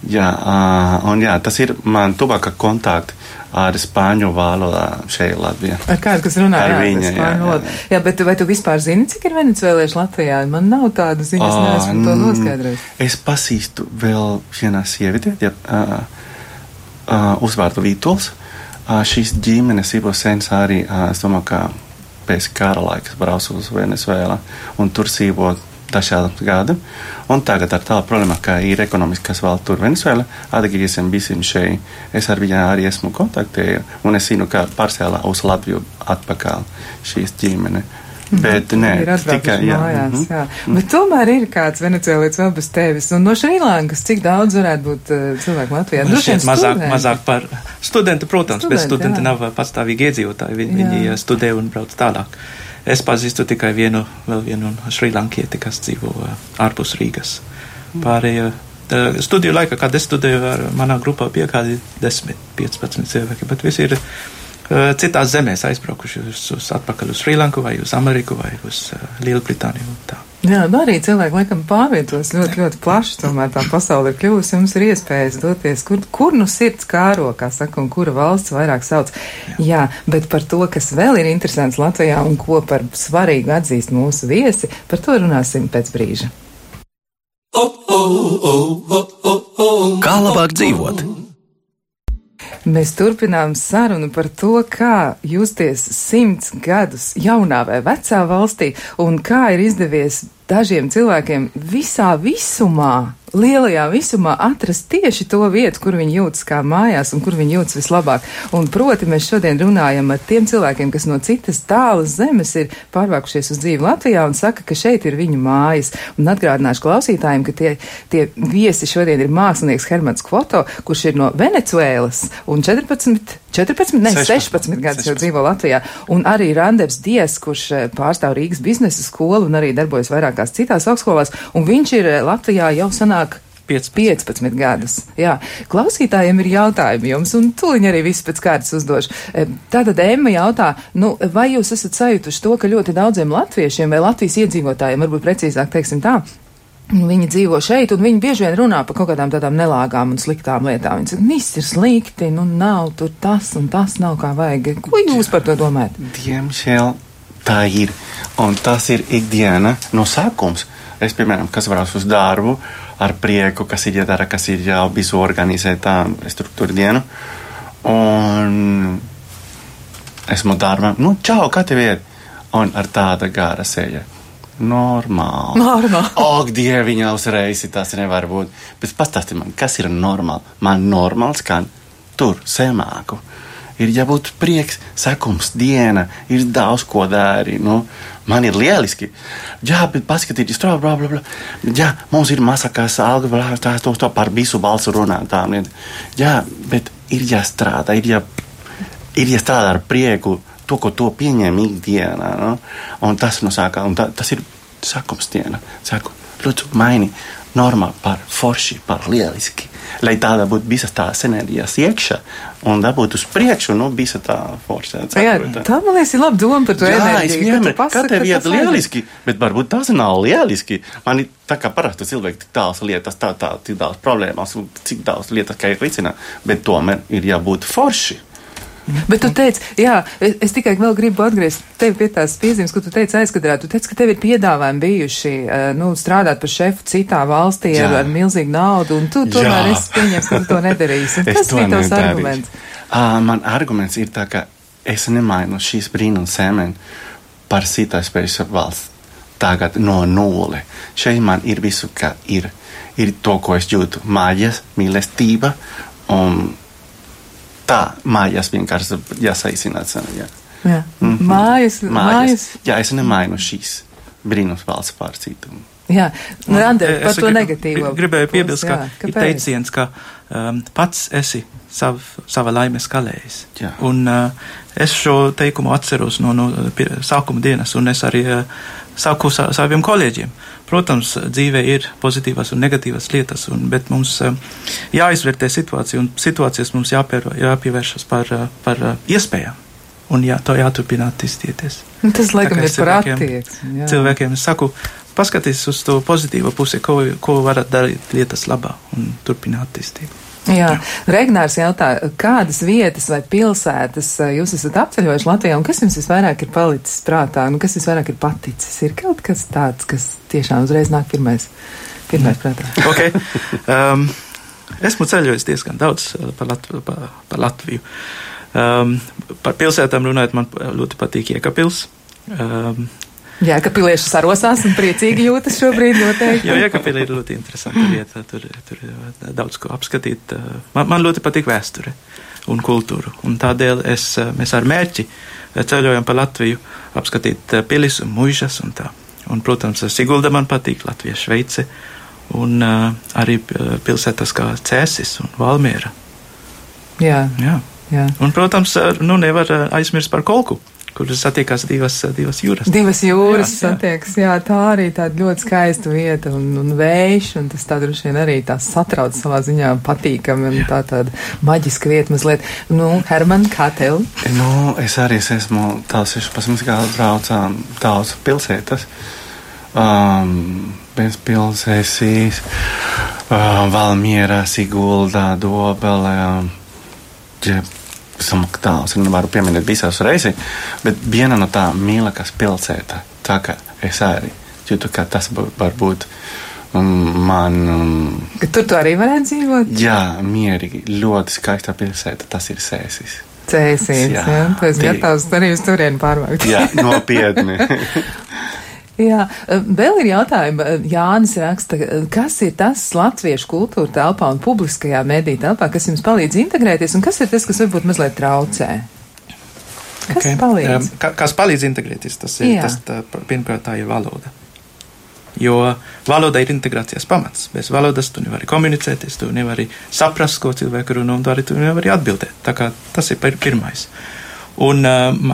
Speaker 2: Jā, uh, un jā, tas ir man tuvākā kontakta ar spāņu valodā šeit Latvijā.
Speaker 1: Ar kādu, kas runā
Speaker 2: Ar
Speaker 1: jā,
Speaker 2: viņu, jā, jā, jā.
Speaker 1: jā, bet vai tu vispār zini, cik ir venecuēlieši Latvijā? Man nav tāda ziņa, es neesmu to noskaidrojis.
Speaker 2: Es pazīstu vēl vienu sievieti, ja, uh, uh, uzvārdu Vītols. Uh, šīs ģimenes ir sens arī, uh, es domāju, ka pēc kara laikas braucu uz Venezuela un tur dzīvo dažādiem gadiem. Un tagad ar tādu problēmu, ka ir ekonomiskas vēl tur Venezuela, atgriezīsim visiem šeit. Es ar viņu arī esmu kontaktēju un es zinu, ka pārsēlā uz Latviju atpakaļ šīs ģimene. Bet nē,
Speaker 1: ir
Speaker 2: tikai jā.
Speaker 1: mājās.
Speaker 2: mhm.
Speaker 1: Jā. Bet tomēr ir kāds venecuēlietis vēl bez tevis. Un no Šrilankas, cik daudz varētu būt uh, cilvēku Latvijā? Vien
Speaker 3: šķiet mazāk,
Speaker 1: studenti.
Speaker 3: mazāk par studenti, protams, bet
Speaker 1: Studenti,
Speaker 3: studenti
Speaker 1: jā.
Speaker 3: nav pastāvīgi iedzīvotāji. Viņi,
Speaker 1: Jā.
Speaker 3: viņi eh, studē un brauc tālāk. Es pazīstu tikai vienu, vēl vienu šrilankieti, kas dzīvo ārpus Rīgas. Pārējie eh, studiju laikā, kad es studēju, ar manā grupā bija kādi 10, 15 cilvēki, bet visi ir eh, citās zemēs aizbraukuši uz, uz atpakaļ uz Šrilanku vai uz Ameriku vai uz eh, Lielbritāniju un tā.
Speaker 1: Jā, nu arī cilvēki laikam pārvietos ļoti, ļoti plaši. Tomēr tā pasaule ir kļuvusi, jums ir iespējas doties, kur, kur nu sirds kāro, kā saka, un kura valsts vairāk sauc. Jā. Jā, bet par to, kas vēl ir interesants Latvijā un ko par svarīgu atzīst mūsu viesi, par to runāsim pēc brīža.
Speaker 4: Kā labāk dzīvot?
Speaker 1: Mēs turpinām sarunu par to, kā justies simts gadus jaunā vai vecā valstī un kā ir izdevies dažiem cilvēkiem visā visumā lielajā visumā atrast tieši to vietu, kur viņi jūtas kā mājās un kur viņi jūtas vislabāk. Un proti mēs šodien runājam ar tiem cilvēkiem, kas no citas tālas zemes ir pārvākušies uz dzīvi Latvijā un saka, ka šeit ir viņu mājas. Un atgādināšu klausītājiem, ka tie, tie viesi šodien ir mākslinieks Hermans Kvoto, kurš ir no Venecuēlas un 14, 14, ne, 16, 16 gadus jau dzīvo Latvijā. Un arī Randevs Dies, kurš eh, pārstāv Rīgas biznesa skolu un arī darbojas vairākās citās augstskolās. Un viņš ir eh, Latvijā jau sanāk
Speaker 3: 15.
Speaker 1: 15 gadus. Jā, klausītājiem ir jautājumi jums, un tūliņ arī viss pēc kārtas uzdošu. E, Tātad Emma jautā, nu, vai jūs esat sajutuši to, ka ļoti daudziem latviešiem vai Latvijas iedzīvotājiem, varbūt precīzāk teiksim tā, Viņi dzīvo šeit, un viņi bieži vien runā par kaut kādām tādām nelāgām un sliktām lietām. Viņi saka, viss ir slikti, nu nav tur tas un tas nav kā vajag. Ko jūs par to domājat?
Speaker 2: Diemžēl tā ir. Un tas ir ikdiena no sākums. Es, piemēram, kas varās uz darbu, ar prieku, kas ir jādara, kas ir jau visu organizētā struktūra dienu. Un esmu darbā, nu, čau, kā tev ir? Un ar tāda gara seja. Normāli.
Speaker 1: Normāli.
Speaker 2: Ak, dieviņā uzreiz tas nevar būt. Bet pastāsti man, kas ir normāli? Man normāls skan tur, semāku. Ir jābūt prieks, sakums, diena, ir daudz ko dari. Nu, man ir lieliski. Jā, bet paskatieties, tur bla, bla, bla. Jā, mums ir mazākās alga, bla, tā, to, to par visu balsu runātām. Jā, bet ir jāstrādā, ir, jā, ir jāstrādā ar prieku to, ko to pieņem ikdienā. No? Un tas no tā, tas ir sakums diena. Saku, lūdzu, maini normāli par forši, par lieliski. Lai tāda būtu visas tās enerģijas iekšā un dabūtu uz priekšu, nu, visa tā forša.
Speaker 1: Jā, tā man liekas, ir laba doma par to
Speaker 2: Jā,
Speaker 1: enerģiju.
Speaker 2: vienmēr,
Speaker 1: ka
Speaker 2: tev iet lieliski, bet varbūt tas nav lieliski. Man ir tā kā parasti cilvēki tik tāls lietas, tā, tā, tik daudz problēmas un cik daudz lietas, kā ir risināt, bet tomēr ir jābūt forši.
Speaker 1: Bet tu teici, jā, es, es tikai vēl gribu atgriezt tevi pie tās piezīmes, ko tu teici aizkadrā. Tu teici, ka tev ir piedāvājumi bijuši, uh, nu, strādāt par šefu citā valstī
Speaker 2: Jā.
Speaker 1: ar, ar milzīgu naudu, un tu tomēr
Speaker 2: Jā.
Speaker 1: esi pieņems, ka tu to nedarīsi.
Speaker 2: Es
Speaker 1: tas bija tavs arguments.
Speaker 2: Uh, man arguments ir tā, ka es nemainu šīs brīnums sēmeni par citas spējas valsts. Tagad no nulle. Šeit man ir visu, kā ir. Ir to, ko es jūtu. Mājas, mīlestība un tā mājās vienkārši jāsaīsināt. Jā.
Speaker 1: Jā.
Speaker 2: Mhm.
Speaker 1: Mājas, mājas.
Speaker 2: Jā, es nemainu šīs brīnums valsts pār citu.
Speaker 1: Jā, nu, Ander, par to
Speaker 3: gribu-
Speaker 1: negatīvo.
Speaker 3: Gribēju piebilst, ka
Speaker 1: jā,
Speaker 3: ir teiciens, ka um, pats esi sav, sava laimes kalējs.
Speaker 2: Jā.
Speaker 3: Un uh, es šo teikumu atceros no, no pie, sākuma dienas, un es arī uh, saku sa, saviem kolēģiem. Protams, dzīvē ir pozitīvas un negatīvas lietas, un, bet mums uh, jāizvērtē situācija, un situācijas mums jāpier, jāpievēršas par, uh, par uh, iespējām. Un jā, to jāturpina attīstīties.
Speaker 1: Nu, Tas, laikam, ir par attieksmi. jā.
Speaker 3: Cilvēkiem es saku, paskatieties uz to pozitīvo pusi, ko, ko varat darīt lietas labā un turpināt attīstību.
Speaker 1: Jā, Regnārs jautā, kādas vietas vai pilsētas eh, jūs esat apceļojuši Latvijā, un kas jums visvairāk ir palicis prātā, un kas visvairāk ir paticis? Ir kaut kas tāds, kas tiešām uzreiz nāk pirmais, pirmais prātā.
Speaker 3: Okay. Um, esmu ceļojis diezgan daudz uh, par, Latv par, par Latviju. Um, par pilsētām runājot, man ļoti patīk Iekapils. Um,
Speaker 1: Jā, ka pilieši sarosās un priecīgi jūtas šobrīd noteikti.
Speaker 3: jo Iekapila ir ļoti interesanta vieta, tur, tur ir daudz ko apskatīt. Man, man ļoti patīk vēsture un kultūru, un tādēļ es, mēs ar mērķi ceļojam pa Latviju, apskatīt pilis un muižas un tā. Un, protams, Sigulda man patīk, Latvija, Šveice, un uh, arī pilsētas kā Cēsis un Valmiera.
Speaker 1: Jā,
Speaker 3: Jā.
Speaker 1: jā.
Speaker 3: Un, protams, nu nevar uh, aizmirst par kolku, kur satiekās divas, divas jūras.
Speaker 1: Divas jūras
Speaker 3: Jā, jā.
Speaker 1: satiekas, jā, tā arī tāda ļoti skaista vieta un, un vējš, un tas tā droši vien arī tā satrauc savā ziņā patīkami un tā tāda maģiska vieta mazliet. Nu, Herman, kā tev?
Speaker 2: Nu, es arī esmu tāds 16 gadu braucām daudz pilsētas. Um, bez pilsēsīs, uh, Valmiera, Siguldā, Dobelē. Um, ja, esam daudz, nevaru pieminēt visās reizes, bet viena no tām mīļākās pilsētā. Tā kā es arī jūtu, ka tas var būt um, man. Um,
Speaker 1: tur tu arī varētu dzīvot?
Speaker 2: jā, mierīgi, ļoti skaista pilsēta, tas ir sēsis.
Speaker 1: Cēsīs, jā.
Speaker 2: Jā.
Speaker 1: Tu esi gatavs arī uz turieni pārvākt.
Speaker 2: Jā, nopietni.
Speaker 1: Jā, vēl ir jautājumi. Jānis raksta, kas ir tas latviešu kultūra telpā un publiskajā mediju telpā, kas jums palīdz integrēties, un kas ir tas, kas varbūt mazliet traucē? Kas okay. palīdz?
Speaker 3: Ka, kas palīdz integrēties, tas ir, Jā. tas, tā, pirmkārt, tā ir valoda. Jo valoda ir integrācijas pamats. Bez valodas tu nevari komunicēties, tu nevari saprast, ko cilvēku runā, un tu arī tu nevari atbildēt. Tā kā tas ir pirmais. Un um,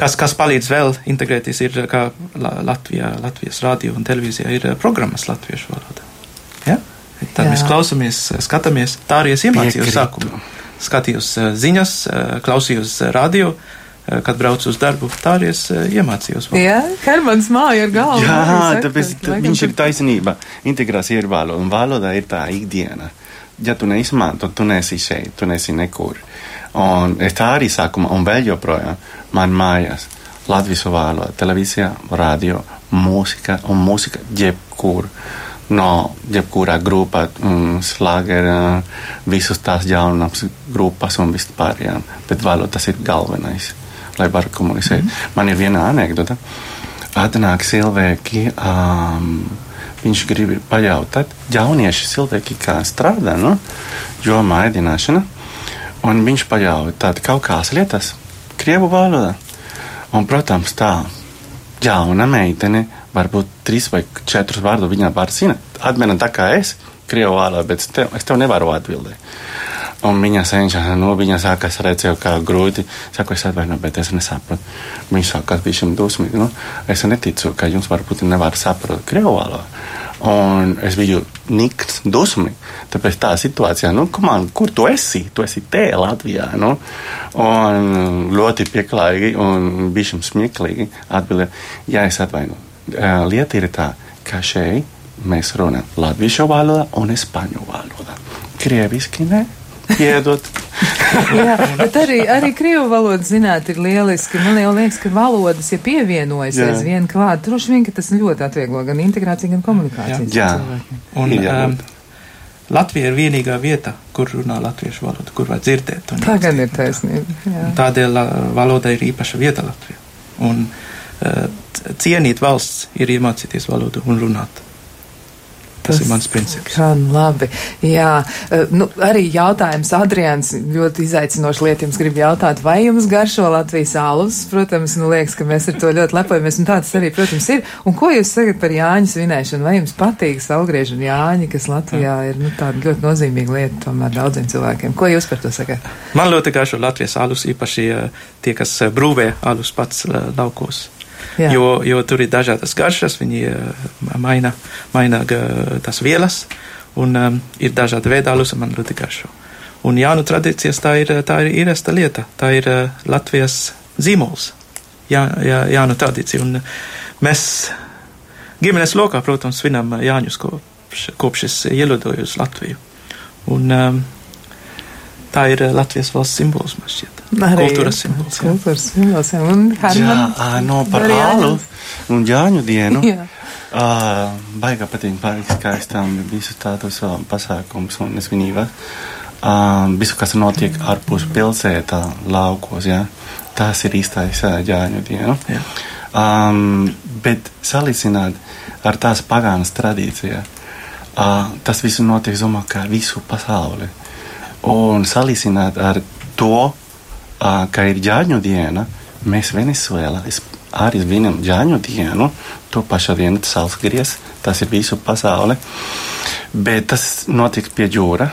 Speaker 3: kas, kas palīdz vēl integrēties, ir kā Latvijā, Latvijas radio un televīzijā ir eh, programmas latviešu valodā. Ja? Tā Jā. mēs klausamies, skatāmies, tā arī es iemācījos sākumā. Skatījos eh, ziņas, eh, klausījos radio, kad braucu uz darbu, tā arī es iemācījos.
Speaker 1: Valodu. Jā, Hermans māja ar galvu.
Speaker 2: Jā, tāpēc viņš ir taisnība. Integrācija ir valoda, un valoda ir tā ikdiena. Ja tu neizmanto, tu nesi šeit, tu nesi nekur. Un es tā arī sākumā, un vēl joprojām man mājās Latvijas valoda, televīzijā, radio, mūzika un mūzika jebkur. No jebkurā grupā, um, slāgera, visas tās jaunās grupas un vispārējām. Bet valoda tas ir galvenais, lai varu komunicēt. Mm -hmm. Man ir viena anekdota. Atnāk cilvēki, um, viņš grib pajautāt, jaunieši cilvēki, kā strādā, nu, jomā ēdināšana. Un viņš paļāva tādu kaut kādas lietas, krievu valodā. Un, protams, tā jauna meitene, varbūt trīs vai četrus vārdus viņa var zināt. Atmena tā kā es, krievu valodā, bet tev, es tev nevaru atbildēt. Un viņa cenšas, nu, viņa saka, es redzēju, kā grūti. Saku, es atvainojos, bet es nesaprotu. Viņš saka, ka viņš ir dusmīgs. Nu, es neticu, ka jums varbūt nevar saprast krievu valodu. Un es biju nikns, dusmīgs. Tāpēc tā situācijā, nu, man, kur tu esi? Tu esi te Latvijā. Nu? Un ļoti pieklājīgi un bišķi smieklīgi atbildēja, jā, es atvainu. Lieta ir tā, ka šeit mēs runājam latviešu valodā un spāņu valodā. Krieviski ne. Piedod.
Speaker 1: Jā, bet arī, arī krievu valodas zināt ir lieliski. Man jau liekas, ka valodas, ja pievienojas aizvien klāt, droši vien, ka tas ļoti atvieglo gan integrāciju, gan komunikāciju.
Speaker 2: Jā,
Speaker 1: jā.
Speaker 3: un um, Latvija ir vienīgā vieta, kur runā latviešu valodu, kur var dzirdēt.
Speaker 1: Tā gan ir taisnība. Jā.
Speaker 3: Tādēļ valoda ir īpaša vieta Latvijā. Un uh, cienīt valsts ir iemācīties valodu un runāt. Tas, tas ir mans princips.
Speaker 1: Kā labi. Jā, eh, nu, arī jautājums Adrians ļoti izaicinoši lieta jums grib jautāt, vai jums garšo Latvijas alus? Protams, nu liekas, ka mēs ar to ļoti lepojamies, un tāds arī, protams, ir. Un ko jūs sakat par Jāņu svinēšanu? Vai jums patīk salgriežu un Jāņi, kas Latvijā ir, nu, tāda ļoti nozīmīga lieta tomēr daudziem cilvēkiem? Ko jūs par to sakat?
Speaker 3: Man ļoti garšo Latvijas alus, īpaši eh, tie, kas eh, brūvē alus pats laukos. Jā. jo, jo tur ir dažādas garšas, viņi eh, maina, maina tās vielas, un um, ir dažādi veidālus, man ļoti garšo. Un jānu tradīcijas tā ir, tā ir īresta lieta, tā ir uh, Latvijas zīmols, jā, jā, jānu tradīcija, un mēs ģimenes lokā, protams, svinam Jāņus kopš, kopš es ielidoju uz Latviju. Un, um, tā ir Latvijas valsts simbols, man šķiet. Arī kultūras simbols.
Speaker 1: Kultūras simbols, jā. Un
Speaker 2: jā, no par ālu un Jāņu dienu. jā. Uh, baigā patīk, baigi skaistām visu tādus uh, pasākums un svinības. Uh, visu, kas notiek ārpus pilsētā, laukos, jā. Tas ir īstais uh, Jāņu dienu. Jā. Um, bet salīdzināt ar tās pagānas tradīcijā, uh, tas viss notiek, domāju, kā visu pasauli. Un salīdzināt ar to, ka ir ģāņu diena, mēs Venezuelā arī svinam ģāņu dienu, to pašu dienu saules gries, tas ir visu pasauli. Bet tas notiks pie jūra,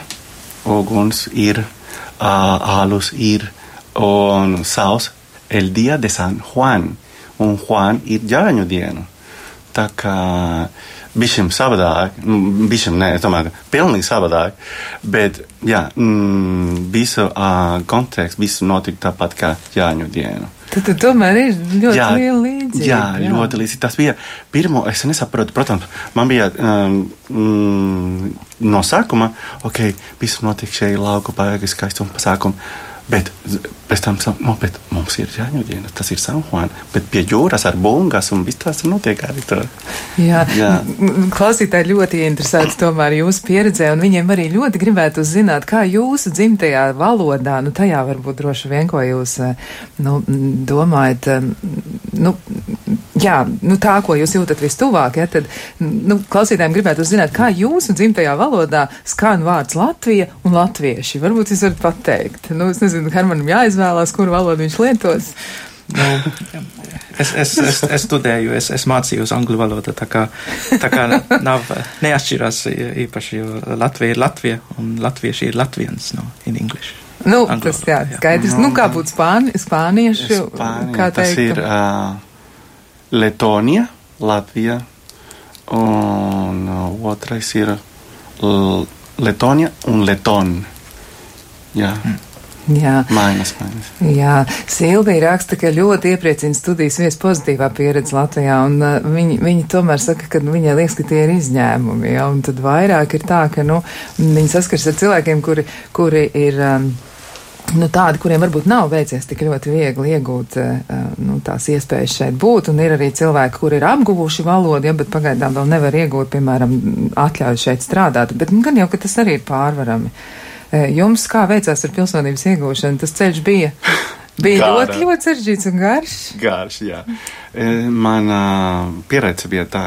Speaker 2: uguns ir, uh, alus ir un saules el dia de San Juan, un Juan ir ģāņu dienu. Tā kā bišķiņ savādāk, es domāju, ka pilnīgi savādāk, bet, jā, mm, visu uh, kontekstu, visu notika tāpat kā Jāņu dienu.
Speaker 1: Tad, tad tomēr ir ļoti jā, liela līdzība.
Speaker 2: Jā, jā, ļoti līdzīgi. Tas bija pirmo, es nesaprotu, protams, man bija um, no sākuma, ok, visu notika šeit lauku, baigi skaisti un pasākumi Bet pēc tam no, bet mums ir jāņūdiena, tas ir San Juan, bet pie jūras ar bungas un viss tās notiek arī tur.
Speaker 1: Jā, Jā. klausītāji ļoti interesēti tomēr jūsu pieredzē, un viņiem arī ļoti gribētu zināt, kā jūsu dzimtajā valodā, nu tajā varbūt droši vien, ko jūs, nu, domājat, nu, Jā, nu tā, ko jūs jūtat vistuvāk, ja, tad nu, klausītājiem gribētu zināt, kā jūsu dzimtajā valodā skan vārds Latvija un latvieši. Varbūt jūs varat pateikt. Nu, es nezinu, Hermanam jāizvēlās, kuru valodu viņš lietos.
Speaker 3: Nu, es, es, es, es studēju, es, es mācījos angļu valodu, tā kā, tā kā nav, neatšķirās īpaši, jo Latvija ir Latvija un latvieši ir latviens, no, in English.
Speaker 1: Nu,
Speaker 3: Angļu
Speaker 1: tas jā,
Speaker 3: valodā, jā.
Speaker 1: skaidrs. Nu, kā būtu spāni, spāniešu,
Speaker 2: Spānija,
Speaker 1: kā
Speaker 2: tas
Speaker 1: teikt?
Speaker 2: ir uh, Letonija, Latvija, un uh, otrais ir Letonija un Leton. Jā.
Speaker 1: Jā.
Speaker 2: mainas, mainas.
Speaker 1: Jā, Silvija raksta, ka ļoti iepriecina studijas viesu pozitīvā pieredze Latvijā, un uh, viņi, viņi tomēr saka, ka nu, viņai liekas, ka tie ir izņēmumi, ja, un tad vairāk ir tā, ka, nu, viņi saskars ar cilvēkiem, kuri, kuri ir. Um, Nu, tādi, kuriem varbūt nav veicies tik ļoti viegli iegūt uh, nu, tās iespējas šeit būt, un ir arī cilvēki, kuri ir apguvuši valodu, ja, bet pagaidām vēl nevar iegūt, piemēram, atļauju šeit strādāt. Bet nu, gan jau, ka tas arī ir pārvarami. Uh, Jums kā veicās ar pilsonības iegūšanu? Tas ceļš bija, bija
Speaker 2: Gara.
Speaker 1: ļoti, ļoti sarežģīts un garš.
Speaker 2: Garš, jā. E, Mana pieredze bija tā,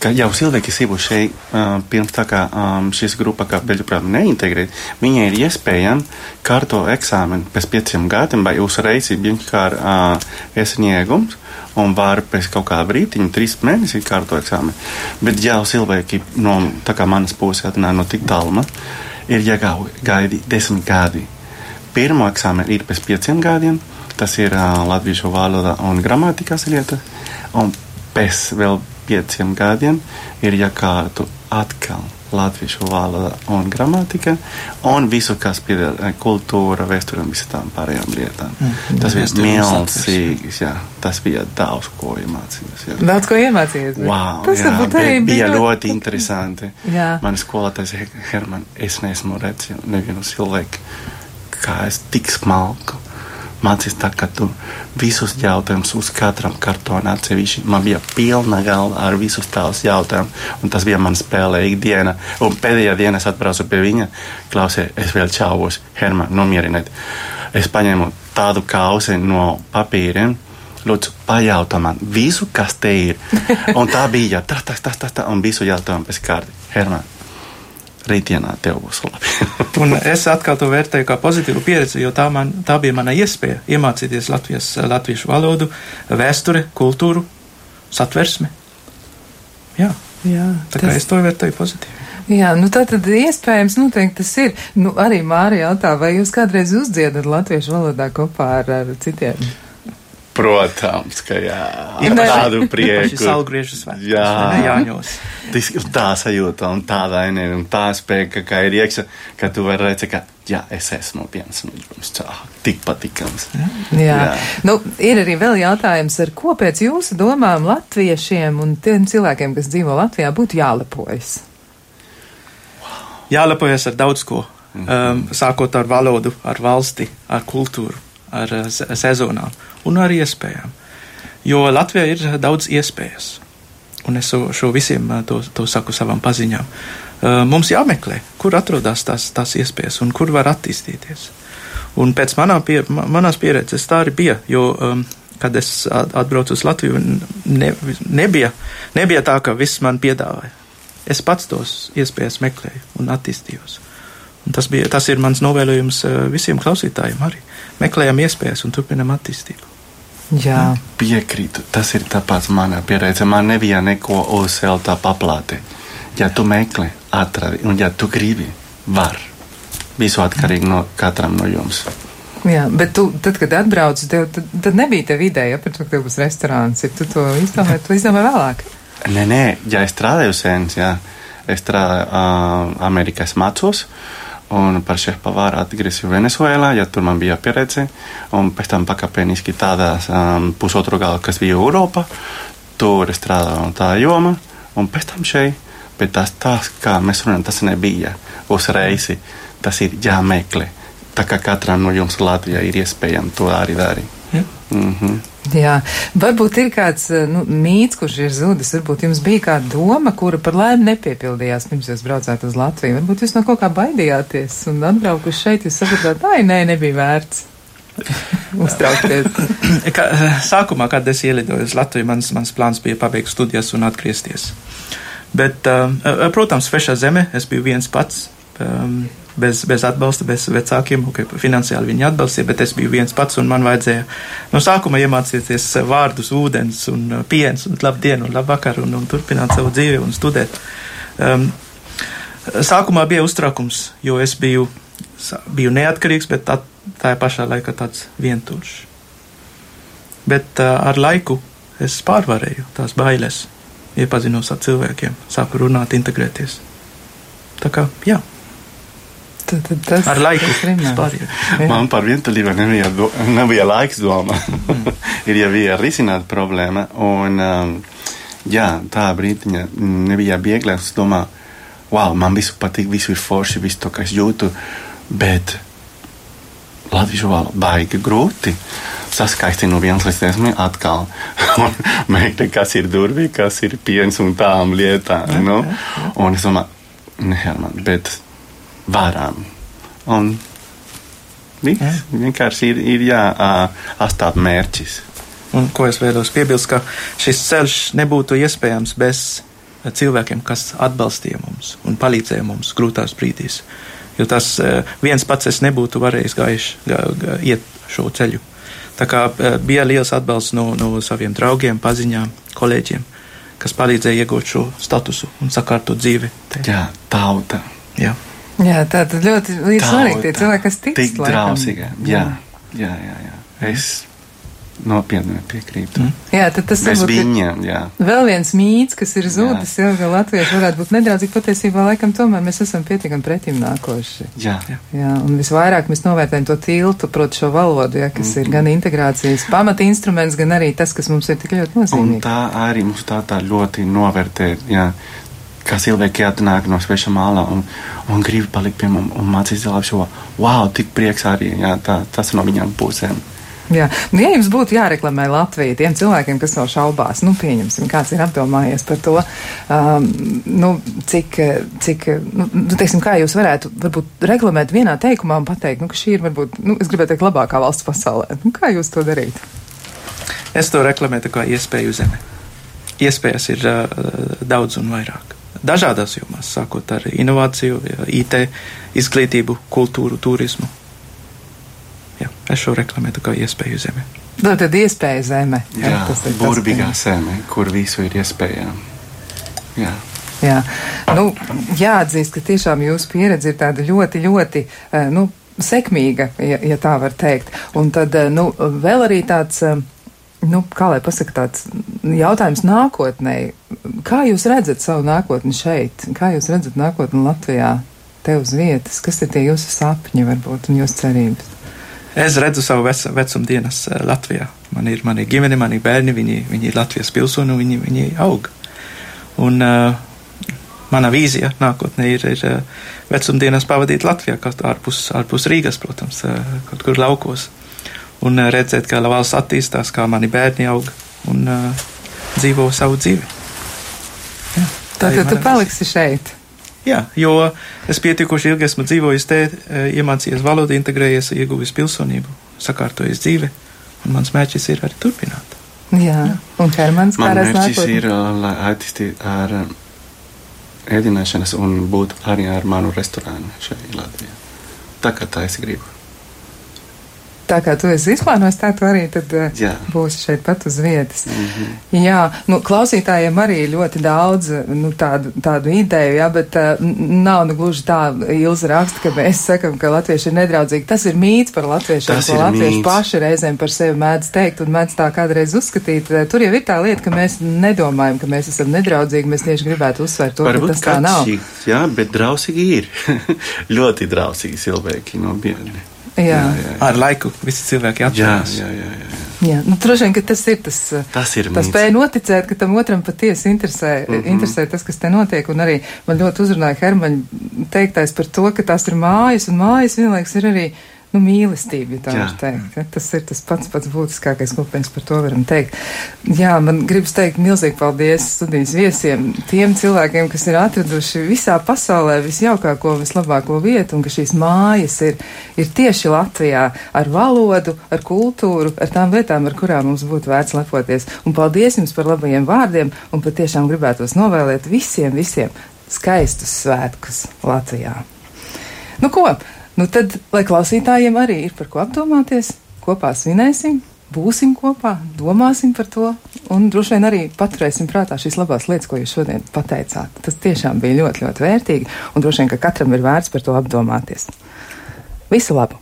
Speaker 2: ka jau cilvēki ir šeit uh, pirms tā kā um, šis grupa, kā beļģu prātā neintegrēt, viņai ir iespējams kārto eksāmenu pēc pieciem gadiem vai uzreiz ir vienkārši uh, iesniegums un var pēc kaut kāda brīdiņa, trīs mēnesi kārto eksāmenu. Bet jau cilvēki no tā kā manas puses atnāk no tik tāluma, ir jāgaidi desmit gadi. Pirmo eksāmenu ir pēc pieciem gadiem, tas ir uh, latviešu valoda un gramatikas lieta, un pēc vēl pieciem gadiem ir jākārto atkal latviešu valoda un gramatika, un visu, kas pieder eh, kultūra, vēsture un visām pārējām lietām. Mm. Tas bija milzīgs, jā, tas bija daudz ko iemācījies. jā.
Speaker 1: Daudz ko iemācījies. bet
Speaker 2: Wow,
Speaker 1: tas
Speaker 2: jā, bija, bija ļoti interesanti.
Speaker 1: Jā.
Speaker 2: Man skolotājs Herman, es neesmu redzējis nevienu cilvēku, kā es tik smalku. Mācīs tā, ka tu visus jautājumus uz katram kartonā atsevišķi. Man bija pilna galva ar visus tavus jautājumus, un tas bija man spēlē ikdiena. Un pēdējā dienā es atbraucu pie viņa, klausē, es vēl čāvos, Herman, nomieriniet. Es paņēmu tādu kausi no papīriem. Lūdzu, pajautā man visu, kas te ir. Un tā bija tā, tā, tā, tā, tā un visu jautājumu pēc kārtas. Herman, rītdienā tev būs labi.
Speaker 3: Un es atkal to vērtēju kā pozitīvu pieredzi, jo tā, man, tā bija mana iespēja iemācīties Latvijas, latviešu valodu, vēsturi, kultūru, satversmi. Jā,
Speaker 1: Jā,
Speaker 3: tā kā es to vērtēju pozitīvi.
Speaker 1: Jā, nu tā tad iespējams, noteikti tas ir. Nu, arī Mārija jautā, vai jūs kādreiz uzdziedat latviešu valodā kopā ar, ar citiem?
Speaker 2: Protams, ka jā.
Speaker 1: Ir
Speaker 2: tādu
Speaker 3: Šis
Speaker 2: prieku.
Speaker 3: algriežu svētkus,
Speaker 2: Jā.
Speaker 3: vai ne, Jāņos.
Speaker 2: Ir tā sajūta un tāda enerģija un tā spēka, ka ir iekšā, ka tu vari redzēt, ka jā, es esmu viens no jums. Tā, tik patīkams.
Speaker 1: Jā.
Speaker 2: Jā.
Speaker 1: Nu, ir arī vēl jautājums, ar ko pēc jūsu domām latviešiem un tiem cilvēkiem, kas dzīvo Latvijā, būtu jālepojas?
Speaker 3: Jālepojas ar daudz ko. Um, sākot ar valodu, ar valsti, ar kultūru, ar se- sezonām un ar iespējām. Jo Latvijā ir daudz iespējas. Un es šo, visiem uh, to, to saku savam paziņām. Mums jāmeklē, kur atrodas tās, tās iespējas un kur var attīstīties. Un pēc manā pie, ma- manās pieredzes tā arī bija, jo, um, kad es at- atbraucu uz Latviju, ne, nebija, nebija tā, ka viss man piedāvāja. Es pats tos iespējas meklēju un attīstījos. Tas, bija, tas ir mans novēlējums uh, visiem klausītājiem arī. Meklējam iespējas un turpinam attīstību.
Speaker 1: Jā.
Speaker 2: Piekrītu, tas ir tāpats manā pieredzē. Man nebija neko uzcelta paplāte. Ja tu meklē, atradi, un ja tu gribi, var. Visu atkarīgi no katram no jums.
Speaker 1: Jā, bet tu, tad, kad atbrauc, tev, tad, tad nebija tev ideja, ja, par to, ka tev būs restorāns. Ja tu to izdomāji, tu izdomāji vēlāk.
Speaker 2: Nē, nē, ja es strādāju sēnes, jā, es strādāju uh, Amerikā, es mācos. Un par šefu pavāru atgriezu Venezuelā, ja tur man bija pieredze. Un pēc tam pakāpeniski tādās um, pusotru galu, kas bija Eiropā, tur strādāju tā joma. Un pēc tam šeit, bet tas, tas kā mēs runājam, tas nebija uzreiz. Tas ir jāmeklē. Tā kā katram no jums Latvijā ir iespējams to arī darīt.
Speaker 3: Ja?
Speaker 2: Mm -hmm.
Speaker 1: Jā, varbūt ir kāds eh, nu, mīts, kurš ir zudis. Varbūt jums bija kāda doma, kura par laimi nepiepildījās pirms jūs braucāt uz Latviju. Varbūt jūs no kaut kā baidījāties un atbraukuši šeit, jūs sapratāt, ai, nē, nebija vērts. uztraukties.
Speaker 3: Ka, sākumā, kad es ielidoju uz Latviju, mans, mans plāns bija pabeigt studijas un atgriezties. Bet, uh, protams, svešā zeme es biju viens pats. Bez, bez atbalsta, bez vecākiem, okay, finansiāli viņi atbalstīja, bet es biju viens pats un man vajadzēja no sākuma iemācīties vārdus, ūdens un uh, piens un labdien un labvakar un, un turpināt savu dzīvi un studēt. Um, sākumā bija uztraukums, jo es biju, biju neatkarīgs, bet tā, tā pašā laikā tāds vientuļš. Bet uh, ar laiku es pārvarēju tās bailes, iepazinos ar cilvēkiem, sāku runāt, integrēties. Tā kā, jā.
Speaker 1: Tad, tad tas,
Speaker 3: ar laiku
Speaker 2: tas man par vientuļību nebija, do, nebija laiks domāt. Mm. ir jau bija risināt problēma. Un, um, jā, tā brīdiņa nebija viegli. Es domāju, wow, man visu patīk, visu ir forši, visu to, kas jūtu. Bet latviešu valoda baigi grūti. Saskaisti no vienas līdz desmit atkal. meklē, kas ir durvī, kas ir piens un tām lietām. Nu? Un es domāju, ne, Herman, bet varam. Un viss vienkārši ir, ir jāatstāt mērķis.
Speaker 3: Un ko es vēlos piebilst, ka šis ceļš nebūtu iespējams bez cilvēkiem, kas atbalstīja mums un palīdzēja mums grūtās brīdīs. Jo tas viens pats es nebūtu varējis gājuši, gā, gā, iet šo ceļu. Tā kā bija liels atbalsts no, no saviem draugiem, paziņām, kolēģiem, kas palīdzēja iegūt šo statusu un sakārtot dzīvi.
Speaker 2: Te. Jā, tauta.
Speaker 3: Jā.
Speaker 1: Jā, tā tad ļoti svarīgi tie cilvēki, kas tic.
Speaker 2: Tik drausīgi. Jā, jā, jā. jā. Es nopietni piekrītu. Mm.
Speaker 1: Jā, tad tas
Speaker 2: ir viņiem. Jā.
Speaker 1: Vēl viens mīts, kas ir zudis, jau ka latvieši varētu būt nedraudzīgi. Patiesībā, laikam, tomēr mēs esam pietiekami pretim nākoši.
Speaker 2: Jā. jā.
Speaker 1: jā. Un visvairāk mēs novērtējam to tiltu, proti šo valodu, ja, kas mm. ir gan integrācijas pamata instruments, gan arī tas, kas mums ir tik ļoti nozīmīgi.
Speaker 2: Un tā arī mums tā, tā ļoti novērtē. Jā kā cilvēki atnāk no sveša māla un, un grib palikt pie mums un mācīties labi šo, wow, tik prieks arī, jā, tā, tas no viņām pusēm.
Speaker 1: Jā, nu, ja jums būtu jāreklamē Latvija tiem cilvēkiem, kas vēl šaubās, nu, pieņemsim, kāds ir apdomājies par to, um, nu, cik, cik, nu, nu, teiksim, kā jūs varētu varbūt reklamēt vienā teikumā un pateikt, nu, ka šī ir varbūt, nu, es gribētu teikt, labākā valsts pasaulē. Nu, kā jūs to darītu?
Speaker 3: Es to reklamētu kā iespēju zemi. Iespējas ir uh, daudz un vairāk dažādās jomās, sākot ar inovāciju, IT, izglītību, kultūru, turismu. Jā, es šo reklamētu kā iespēju zemi.
Speaker 1: Tā tad iespēja zeme.
Speaker 2: Jā, jā tas ir burvīgā zeme, kur visu ir iespējams. Jā.
Speaker 1: Jā, nu, jāatzīst, ka tiešām jūsu pieredze ir tāda ļoti, ļoti, eh, nu, sekmīga, ja, ja tā var teikt. Un tad, eh, nu, vēl arī tāds eh, nu, kā lai pasaka, tāds jautājums nākotnē. Kā jūs redzat savu nākotni šeit? Kā jūs redzat nākotni Latvijā, te uz vietas? Kas ir tie jūsu sapņi varbūt un jūsu cerības?
Speaker 3: Es redzu savu vec, vecumdienas eh, Latvijā. Man ir mani ģimene, mani bērni, viņi, viņi ir Latvijas pilsoni, viņi, viņi aug. Un uh, mana vīzija nākotnē ir, ir uh, vecumdienas pavadīt Latvijā, kaut ārpus, ārpus Rīgas, protams, uh, kaut kur laukos un eh, redzēt, kā valsts attīstās, kā mani bērni aug un uh, dzīvo savu dzīvi.
Speaker 1: Jā, Tātad tu paliksi šeit.
Speaker 3: Jā, jo es pietiekoši ilgi esmu dzīvojis te, eh, iemācījies valodu, integrējies, ieguvis pilsonību, sakārtojis dzīvi, un mans mērķis ir arī turpināt.
Speaker 1: Jā, Jā. un Hermans
Speaker 2: kā redz nākotnē? Mērķis ir, lai attīstītu ar ēdināšanas un būt arī ar manu restorānu šeit Latvijā. Tā kā tā es gribu
Speaker 1: tā kā tu esi izplānojis, tā tu arī tad eh, Jā. būsi šeit pat uz vietas. Mm -hmm. Jā, nu, klausītājiem arī ļoti daudz nu, tādu, tādu ideju, jā, bet uh, nav nu gluži tā ilza raksta, ka mēs sakam, ka latvieši ir nedraudzīgi. Tas ir mīts par latviešiem,
Speaker 2: Tas
Speaker 1: ko latvieši mīts. paši reizēm par sevi mēdz teikt un mēdz tā kādreiz uzskatīt. Eh, tur jau ir tā lieta, ka mēs nedomājam, ka mēs esam nedraudzīgi, mēs tieši gribētu uzsvērt to, Varbūt ka tas tā nav.
Speaker 2: Jā, bet drausīgi ir. ļoti drausīgi cilvēki no bērni.
Speaker 1: Jā. Jā, jā, jā.
Speaker 3: Ar laiku visi cilvēki atšķirās.
Speaker 2: Jā, jā, jā, jā.
Speaker 1: jā. Nu, Droši vien, ka tas ir tas,
Speaker 2: tas ir
Speaker 1: tas spēja noticēt, ka tam otram patiesi interesē, mm -hmm. interesē tas, kas te notiek. Un arī man ļoti uzrunāja Hermaņa teiktais par to, ka tās ir mājas, un mājas vienlaiks ir arī nu, mīlestību, ja tā var teikt. Ja? Tas ir tas pats pats būtiskākais, ko mēs par to varam teikt. Jā, man gribas teikt milzīgi paldies studijas viesiem, tiem cilvēkiem, kas ir atraduši visā pasaulē visjaukāko, vislabāko vietu, un ka šīs mājas ir, ir tieši Latvijā ar valodu, ar kultūru, ar tām lietām, ar kurām mums būtu vērts lepoties. Un paldies jums par labajiem vārdiem, un patiešām gribētos novēlēt visiem, visiem skaistus svētkus Latvijā. Nu ko? Nu tad, lai klausītājiem arī ir par ko apdomāties, kopā svinēsim, būsim kopā, domāsim par to un droši vien arī paturēsim prātā šīs labās lietas, ko jūs šodien pateicāt. Tas tiešām bija ļoti, ļoti vērtīgi un droši vien, ka katram ir vērts par to apdomāties. Visu labu!